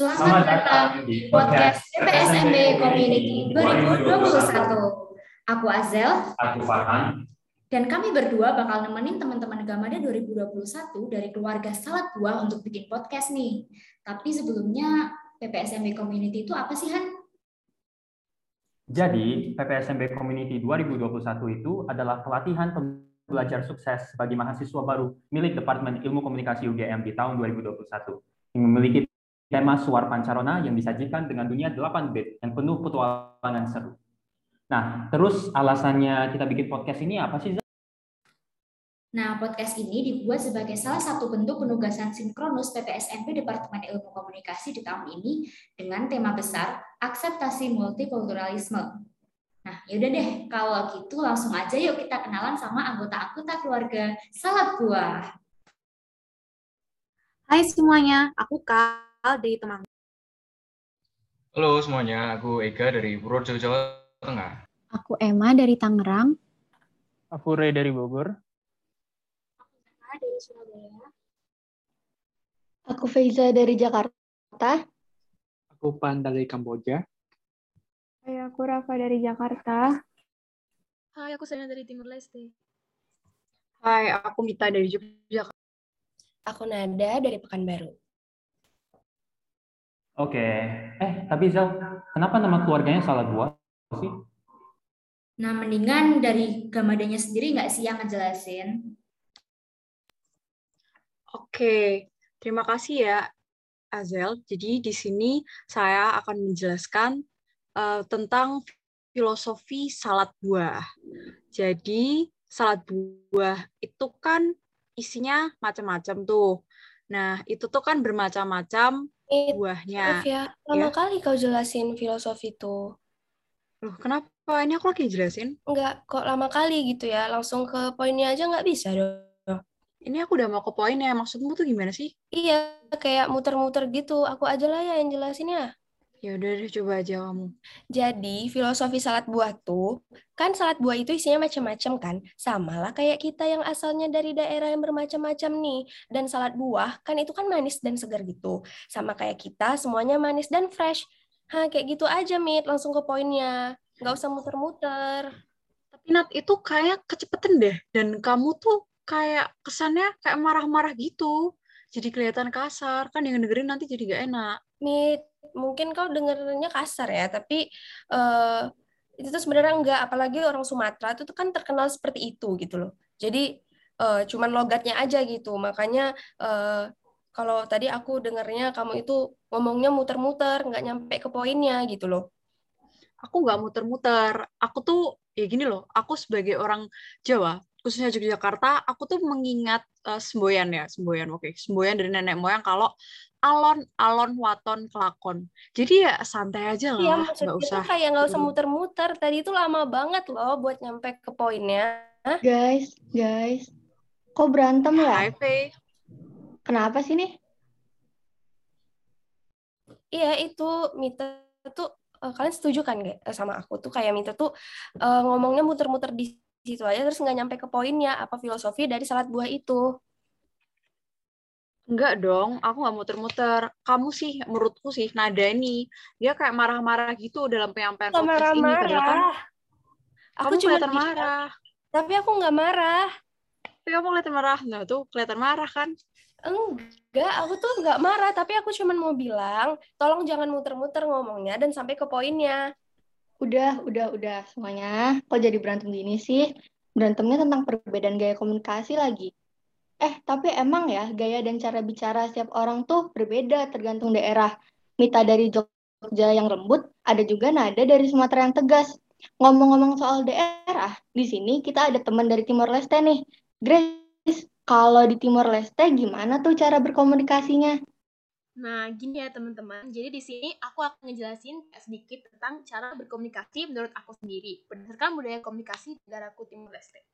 Selamat datang di podcast PPSMB Community 2021. Aku Azel. Aku Farhan. Dan kami berdua bakal nemenin teman-teman Gamada 2021 dari keluarga Salat Buah untuk bikin podcast nih. Tapi sebelumnya PPSMB Community itu apa sih Han? Jadi, PPSMB Community 2021 itu adalah pelatihan belajar sukses bagi mahasiswa baru milik Departemen Ilmu Komunikasi UGM di tahun 2021 yang memiliki tema Suar Pancarona yang disajikan dengan dunia 8 bit yang penuh petualangan seru. Nah, terus alasannya kita bikin podcast ini apa sih? Nah, podcast ini dibuat sebagai salah satu bentuk penugasan sinkronus PPSMP Departemen Ilmu Komunikasi di tahun ini dengan tema besar akseptasi multikulturalisme. Nah, yaudah deh, kalau gitu langsung aja yuk kita kenalan sama anggota-anggota keluarga Salat Buah. Hai semuanya, aku Kal dari Temanggung. Halo semuanya, aku Ega dari Purworejo, Jawa Tengah. Aku Emma dari Tangerang. Aku Ray dari Bogor dari Surabaya. Aku Feiza dari Jakarta. Aku Pan dari Kamboja. Hai, aku Rafa dari Jakarta. Hai, aku Sena dari Timur Leste. Hai, aku Mita dari Yogyakarta. Aku Nada dari Pekanbaru. Oke, eh tapi Zal, kenapa nama keluarganya salah dua sih? Nah, mendingan dari Gamadanya sendiri nggak sih yang ngejelasin? Oke, terima kasih ya Azel. Jadi di sini saya akan menjelaskan uh, tentang filosofi salad buah. Jadi salad buah itu kan isinya macam-macam tuh. Nah, itu tuh kan bermacam-macam buahnya. Maaf ya, lama ya. kali kau jelasin filosofi itu. Loh, kenapa? Ini aku lagi jelasin. Enggak, kok lama kali gitu ya? Langsung ke poinnya aja nggak bisa dong. Ini aku udah mau ke poin ya. Maksudmu tuh gimana sih? Iya, kayak muter-muter gitu. Aku aja lah ya yang jelasin ya. Udah deh, coba aja kamu. Jadi, filosofi salad buah tuh, kan salad buah itu isinya macam-macam kan? Sama lah kayak kita yang asalnya dari daerah yang bermacam-macam nih. Dan salad buah, kan itu kan manis dan segar gitu. Sama kayak kita, semuanya manis dan fresh. Hah, kayak gitu aja, Mit. Langsung ke poinnya. Nggak usah muter-muter. Tapi Nat, itu kayak kecepetan deh. Dan kamu tuh kayak kesannya kayak marah-marah gitu. Jadi kelihatan kasar, kan yang dengerin nanti jadi gak enak. Mit, mungkin kau dengernya kasar ya, tapi uh, itu tuh sebenarnya enggak, apalagi orang Sumatera itu tuh kan terkenal seperti itu gitu loh. Jadi uh, cuman logatnya aja gitu, makanya uh, kalau tadi aku dengernya kamu itu ngomongnya muter-muter, nggak nyampe ke poinnya gitu loh. Aku nggak muter-muter, aku tuh ya gini loh, aku sebagai orang Jawa, khususnya Yogyakarta, aku tuh mengingat uh, semboyan ya, semboyan, oke, okay. semboyan dari nenek moyang kalau alon, alon, waton, kelakon. Jadi ya santai aja lah, iya, nggak usah. kayak nggak usah muter-muter. Tadi itu lama banget loh buat nyampe ke poinnya. Guys, guys, kok berantem ya? Hai, Faye. Kenapa sih nih? Iya itu Mita tuh uh, kalian setuju kan gak sama aku tuh kayak Mita tuh uh, ngomongnya muter-muter di situ aja terus nggak nyampe ke poinnya apa filosofi dari salad buah itu Enggak dong, aku nggak muter-muter. Kamu sih, menurutku sih, nada ini dia kayak marah-marah gitu dalam penyampaian podcast marah -marah. ini. Padahal kan aku cuma marah. Tapi aku nggak marah. Tapi kamu kelihatan marah. Nah tuh, kelihatan marah kan? Enggak, aku tuh nggak marah. Tapi aku cuma mau bilang, tolong jangan muter-muter ngomongnya dan sampai ke poinnya. Udah, udah, udah semuanya. Kok jadi berantem gini sih? Berantemnya tentang perbedaan gaya komunikasi lagi. Eh, tapi emang ya gaya dan cara bicara setiap orang tuh berbeda tergantung daerah. Mita dari Jogja yang lembut, ada juga nada dari Sumatera yang tegas. Ngomong-ngomong soal daerah, di sini kita ada teman dari Timor Leste nih. Grace, kalau di Timor Leste gimana tuh cara berkomunikasinya? Nah, gini ya teman-teman. Jadi di sini aku akan ngejelasin sedikit tentang cara berkomunikasi menurut aku sendiri berdasarkan budaya komunikasi negaraku Timor Leste.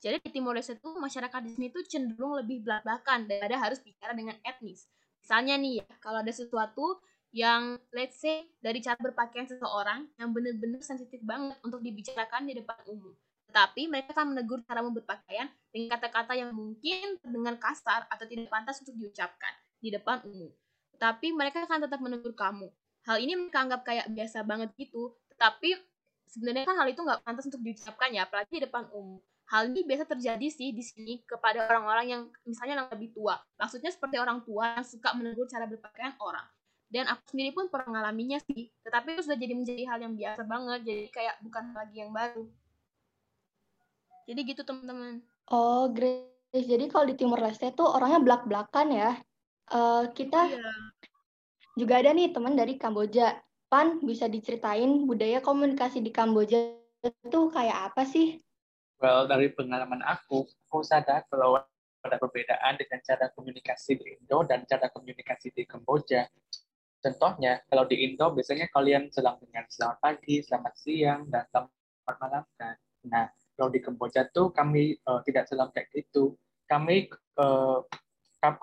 Jadi di Timor Leste itu masyarakat di sini tuh cenderung lebih belak-belakan daripada harus bicara dengan etnis. Misalnya nih ya, kalau ada sesuatu yang let's say dari cara berpakaian seseorang yang benar-benar sensitif banget untuk dibicarakan di depan umum. Tetapi mereka akan menegur cara berpakaian dengan kata-kata yang mungkin terdengar kasar atau tidak pantas untuk diucapkan di depan umum. tetapi mereka akan tetap menegur kamu. Hal ini mereka anggap kayak biasa banget gitu, tetapi sebenarnya kan hal itu nggak pantas untuk diucapkan ya, apalagi di depan umum. Hal ini biasa terjadi sih di sini kepada orang-orang yang misalnya yang lebih tua. Maksudnya seperti orang tua yang suka menegur cara berpakaian orang. Dan aku sendiri pun pernah mengalaminya sih, tetapi itu sudah jadi menjadi hal yang biasa banget, jadi kayak bukan lagi yang baru. Jadi gitu teman-teman. Oh, Grace. Jadi kalau di Timur Leste tuh orangnya belak-belakan ya. Uh, kita Iya. juga ada nih teman dari Kamboja. Pan, bisa diceritain budaya komunikasi di Kamboja itu kayak apa sih? Well, dari pengalaman aku, aku sadar kalau ada perbedaan dengan cara komunikasi di Indo dan cara komunikasi di Kamboja. Contohnya, kalau di Indo biasanya kalian selang dengan selamat pagi, selamat siang, dan selamat malam kan. Nah, kalau di Kamboja tuh kami uh, tidak selang kayak gitu. Kami uh,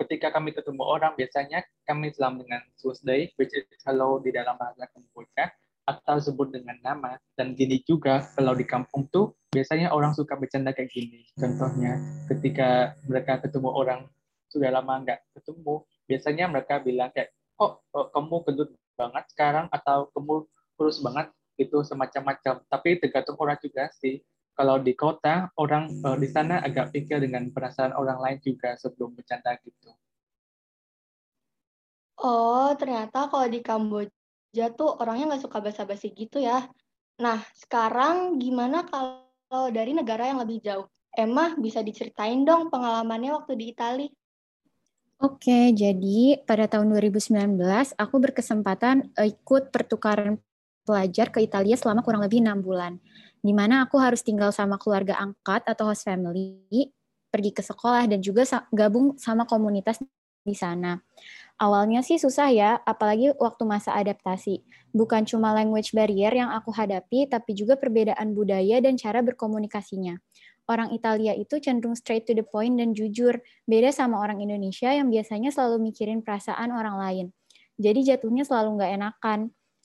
ketika kami ketemu orang biasanya kami selam dengan Tuesday, which is hello di dalam bahasa Kamboja, atau sebut dengan nama. Dan gini juga, kalau di kampung tuh biasanya orang suka bercanda kayak gini. Contohnya, ketika mereka ketemu orang sudah lama nggak ketemu, biasanya mereka bilang kayak, oh, oh kamu gendut banget sekarang, atau kamu kurus banget, itu semacam-macam. Tapi tergantung orang juga sih. Kalau di kota, orang uh, di sana agak pikir dengan perasaan orang lain juga sebelum bercanda gitu. Oh, ternyata kalau di Kamboja tuh orangnya nggak suka basa-basi gitu ya. Nah, sekarang gimana kalau dari negara yang lebih jauh? Emma, bisa diceritain dong pengalamannya waktu di Italia? Oke, jadi pada tahun 2019 aku berkesempatan ikut pertukaran pelajar ke Italia selama kurang lebih enam bulan, di mana aku harus tinggal sama keluarga angkat atau host family, pergi ke sekolah dan juga gabung sama komunitas di sana. Awalnya sih susah ya, apalagi waktu masa adaptasi. Bukan cuma language barrier yang aku hadapi, tapi juga perbedaan budaya dan cara berkomunikasinya. Orang Italia itu cenderung straight to the point dan jujur, beda sama orang Indonesia yang biasanya selalu mikirin perasaan orang lain. Jadi jatuhnya selalu nggak enakan.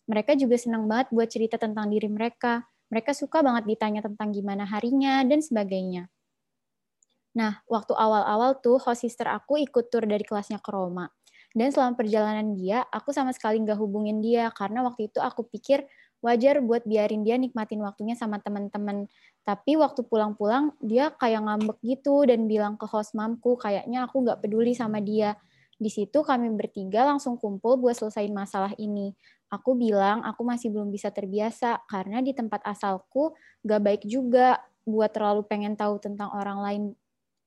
Mereka juga senang banget buat cerita tentang diri mereka. Mereka suka banget ditanya tentang gimana harinya dan sebagainya. Nah, waktu awal-awal tuh host sister aku ikut tur dari kelasnya ke Roma. Dan selama perjalanan dia, aku sama sekali nggak hubungin dia karena waktu itu aku pikir wajar buat biarin dia nikmatin waktunya sama teman-teman. Tapi waktu pulang-pulang, dia kayak ngambek gitu dan bilang ke host mamku, kayaknya aku nggak peduli sama dia. Di situ kami bertiga langsung kumpul buat selesaiin masalah ini. Aku bilang aku masih belum bisa terbiasa karena di tempat asalku gak baik juga buat terlalu pengen tahu tentang orang lain.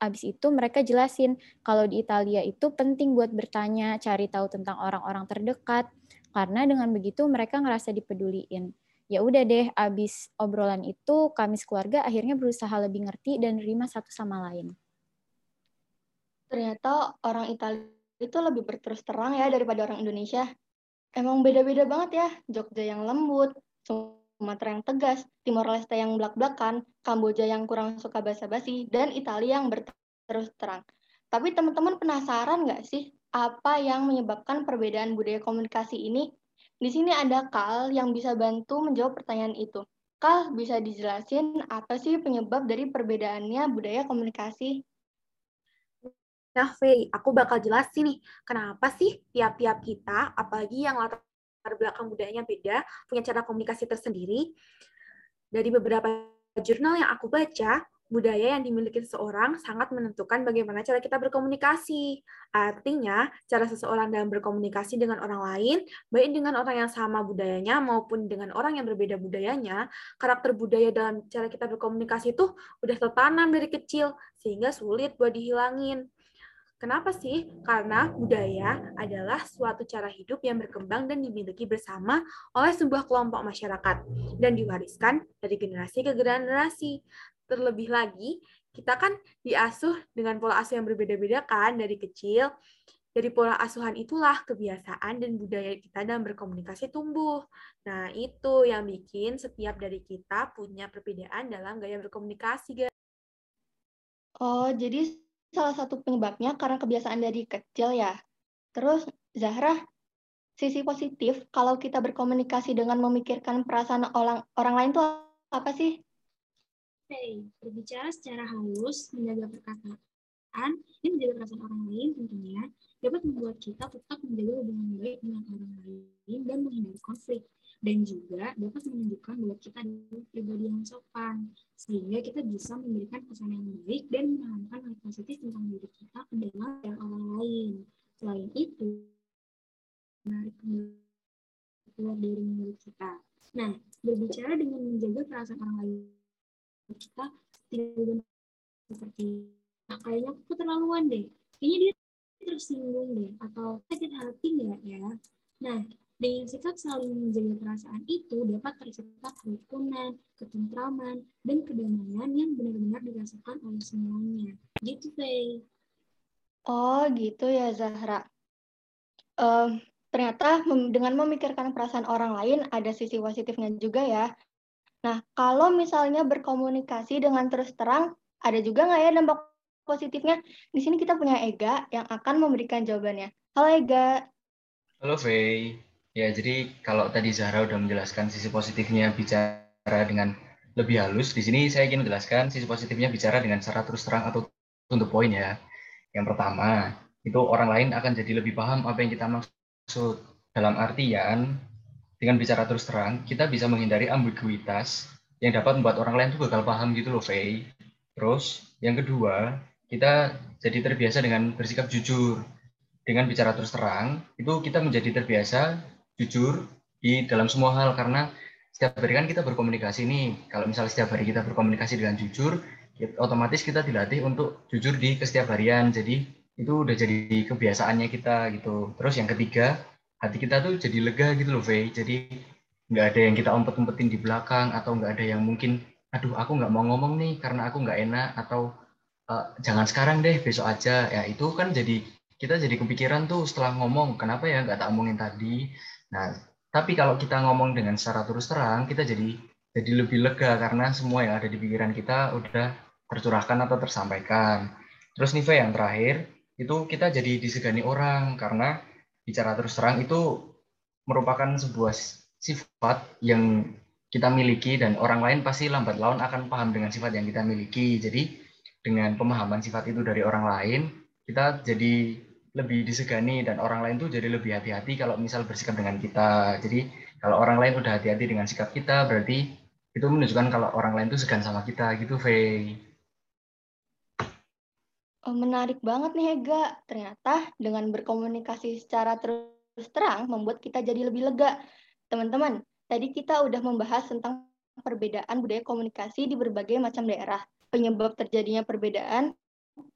Abis itu mereka jelasin kalau di Italia itu penting buat bertanya, cari tahu tentang orang-orang terdekat, karena dengan begitu mereka ngerasa dipeduliin. Ya udah deh, abis obrolan itu kami sekeluarga akhirnya berusaha lebih ngerti dan nerima satu sama lain. Ternyata orang Italia itu lebih berterus terang ya daripada orang Indonesia. Emang beda-beda banget ya, Jogja yang lembut, Sumatera yang tegas, Timor Leste yang belak-belakan, Kamboja yang kurang suka basa-basi, dan Italia yang berterus terang. Tapi teman-teman penasaran nggak sih apa yang menyebabkan perbedaan budaya komunikasi ini? Di sini ada Kal yang bisa bantu menjawab pertanyaan itu. Kal, bisa dijelasin apa sih penyebab dari perbedaannya budaya komunikasi? Nah, Faye, aku bakal jelasin nih, kenapa sih tiap-tiap kita, apalagi yang latar belakang budayanya beda, punya cara komunikasi tersendiri. Dari beberapa jurnal yang aku baca, budaya yang dimiliki seseorang sangat menentukan bagaimana cara kita berkomunikasi. Artinya, cara seseorang dalam berkomunikasi dengan orang lain, baik dengan orang yang sama budayanya maupun dengan orang yang berbeda budayanya, karakter budaya dalam cara kita berkomunikasi itu udah tertanam dari kecil, sehingga sulit buat dihilangin. Kenapa sih? Karena budaya adalah suatu cara hidup yang berkembang dan dimiliki bersama oleh sebuah kelompok masyarakat dan diwariskan dari generasi ke generasi. Terlebih lagi, kita kan diasuh dengan pola asuh yang berbeda-beda kan dari kecil. Dari pola asuhan itulah kebiasaan dan budaya kita dalam berkomunikasi tumbuh. Nah, itu yang bikin setiap dari kita punya perbedaan dalam gaya berkomunikasi. Oh, jadi salah satu penyebabnya karena kebiasaan dari kecil ya. Terus, Zahra, sisi positif kalau kita berkomunikasi dengan memikirkan perasaan orang, orang lain itu apa sih? Hey, berbicara secara halus, menjaga perkataan, dan menjaga perasaan orang lain tentunya dapat membuat kita tetap menjaga hubungan baik dengan orang lain dan menghindari konflik dan juga dapat menunjukkan bahwa kita adalah pribadi yang sopan sehingga kita bisa memberikan pesan yang baik dan menanamkan hal positif tentang diri kita ke dalam orang lain. Selain itu, menarik keluar dari mulut kita. Nah, berbicara dengan menjaga perasaan orang lain, kita tidak seperti nah, kayaknya aku keterlaluan deh, kayaknya dia tersinggung deh, atau sakit hati nggak ya? Nah, dengan sikap saling menjaga perasaan itu dapat tercipta kerukunan, ketentraman, dan kedamaian yang benar-benar dirasakan oleh semuanya. Gitu, Faye. Oh, gitu ya, Zahra. Um, ternyata mem dengan memikirkan perasaan orang lain ada sisi positifnya juga ya. Nah, kalau misalnya berkomunikasi dengan terus terang, ada juga nggak ya dampak positifnya? Di sini kita punya Ega yang akan memberikan jawabannya. Halo Ega. Halo Faye. Ya, jadi kalau tadi Zahra udah menjelaskan sisi positifnya bicara dengan lebih halus, di sini saya ingin menjelaskan sisi positifnya bicara dengan secara terus terang atau untuk poin ya. Yang pertama, itu orang lain akan jadi lebih paham apa yang kita maksud. Dalam artian, dengan bicara terus terang, kita bisa menghindari ambiguitas yang dapat membuat orang lain tuh bakal paham gitu loh, Faye. Terus, yang kedua, kita jadi terbiasa dengan bersikap jujur. Dengan bicara terus terang, itu kita menjadi terbiasa jujur di dalam semua hal karena setiap hari kan kita berkomunikasi nih. Kalau misalnya setiap hari kita berkomunikasi dengan jujur, otomatis kita dilatih untuk jujur di setiap harian. Jadi itu udah jadi kebiasaannya kita gitu. Terus yang ketiga, hati kita tuh jadi lega gitu loh, Faye. Jadi nggak ada yang kita umpet-umpetin di belakang atau nggak ada yang mungkin, aduh aku nggak mau ngomong nih karena aku nggak enak atau uh, jangan sekarang deh besok aja. Ya itu kan jadi kita jadi kepikiran tuh setelah ngomong kenapa ya nggak tak omongin tadi Nah, tapi kalau kita ngomong dengan secara terus terang, kita jadi jadi lebih lega karena semua yang ada di pikiran kita udah tercurahkan atau tersampaikan. Terus nih, yang terakhir, itu kita jadi disegani orang karena bicara terus terang itu merupakan sebuah sifat yang kita miliki dan orang lain pasti lambat laun akan paham dengan sifat yang kita miliki. Jadi dengan pemahaman sifat itu dari orang lain, kita jadi lebih disegani dan orang lain tuh jadi lebih hati-hati kalau misal bersikap dengan kita. Jadi kalau orang lain udah hati-hati dengan sikap kita, berarti itu menunjukkan kalau orang lain tuh segan sama kita gitu, Faye. Oh, menarik banget nih Hega. Ternyata dengan berkomunikasi secara terus terang membuat kita jadi lebih lega. Teman-teman, tadi kita udah membahas tentang perbedaan budaya komunikasi di berbagai macam daerah, penyebab terjadinya perbedaan,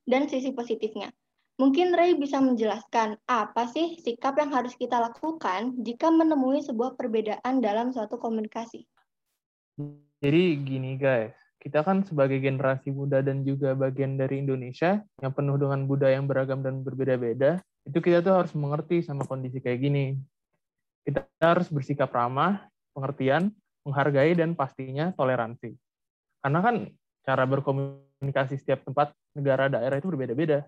dan sisi positifnya. Mungkin Ray bisa menjelaskan apa sih sikap yang harus kita lakukan jika menemui sebuah perbedaan dalam suatu komunikasi. Jadi gini guys, kita kan sebagai generasi muda dan juga bagian dari Indonesia yang penuh dengan budaya yang beragam dan berbeda-beda, itu kita tuh harus mengerti sama kondisi kayak gini. Kita harus bersikap ramah, pengertian, menghargai, dan pastinya toleransi. Karena kan cara berkomunikasi setiap tempat, negara, daerah itu berbeda-beda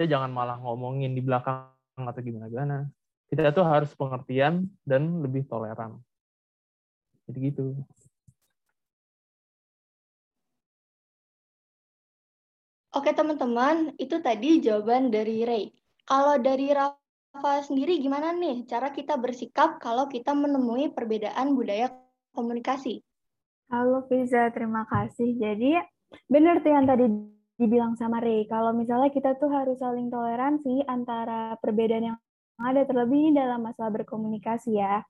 kita jangan malah ngomongin di belakang atau gimana-gimana. Kita tuh harus pengertian dan lebih toleran. Jadi gitu. Oke teman-teman, itu tadi jawaban dari Ray. Kalau dari Rafa sendiri gimana nih cara kita bersikap kalau kita menemui perbedaan budaya komunikasi? Halo Fiza, terima kasih. Jadi benar tuh yang tadi dibilang sama Ray, kalau misalnya kita tuh harus saling toleransi antara perbedaan yang ada terlebih dalam masalah berkomunikasi ya.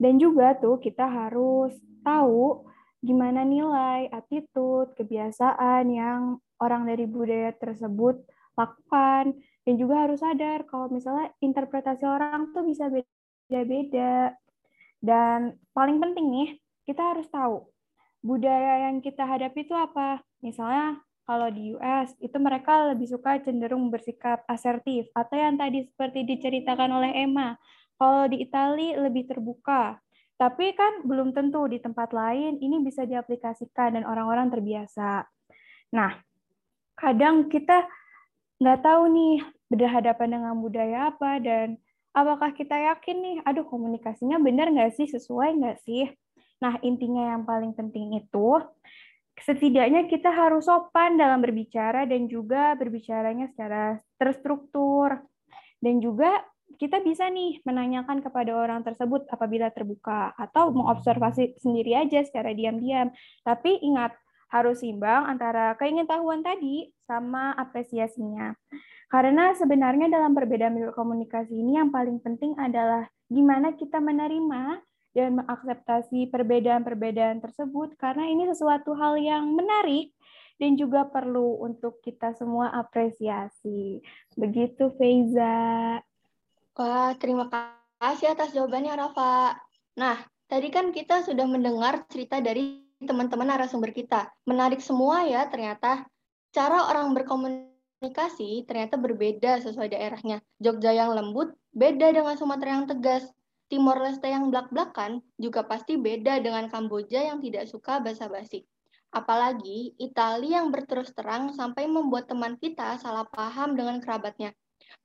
Dan juga tuh kita harus tahu gimana nilai, attitude, kebiasaan yang orang dari budaya tersebut lakukan. Dan juga harus sadar kalau misalnya interpretasi orang tuh bisa beda-beda. Dan paling penting nih, kita harus tahu budaya yang kita hadapi itu apa. Misalnya kalau di US itu mereka lebih suka cenderung bersikap asertif atau yang tadi seperti diceritakan oleh Emma. Kalau di Italia lebih terbuka. Tapi kan belum tentu di tempat lain ini bisa diaplikasikan dan orang-orang terbiasa. Nah, kadang kita nggak tahu nih berhadapan dengan budaya apa dan apakah kita yakin nih, aduh komunikasinya benar nggak sih, sesuai nggak sih? Nah, intinya yang paling penting itu setidaknya kita harus sopan dalam berbicara dan juga berbicaranya secara terstruktur. Dan juga kita bisa nih menanyakan kepada orang tersebut apabila terbuka atau mengobservasi sendiri aja secara diam-diam. Tapi ingat, harus imbang antara keingintahuan tadi sama apresiasinya. Karena sebenarnya dalam perbedaan komunikasi ini yang paling penting adalah gimana kita menerima dan mengakseптasi perbedaan-perbedaan tersebut karena ini sesuatu hal yang menarik dan juga perlu untuk kita semua apresiasi. Begitu Feiza. Wah, terima kasih atas jawabannya Rafa. Nah, tadi kan kita sudah mendengar cerita dari teman-teman narasumber kita. Menarik semua ya ternyata. Cara orang berkomunikasi ternyata berbeda sesuai daerahnya. Jogja yang lembut beda dengan Sumatera yang tegas. Timor Leste yang belak-belakan juga pasti beda dengan Kamboja yang tidak suka basa-basi. Apalagi Italia yang berterus terang sampai membuat teman kita salah paham dengan kerabatnya.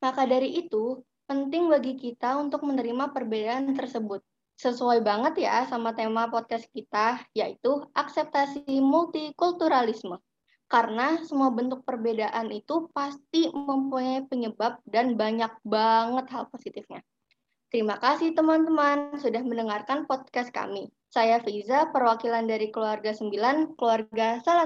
Maka dari itu, penting bagi kita untuk menerima perbedaan tersebut. Sesuai banget ya sama tema podcast kita, yaitu akseptasi multikulturalisme. Karena semua bentuk perbedaan itu pasti mempunyai penyebab dan banyak banget hal positifnya. Terima kasih teman-teman sudah mendengarkan podcast kami. Saya Fiza, perwakilan dari keluarga 9, keluarga Salat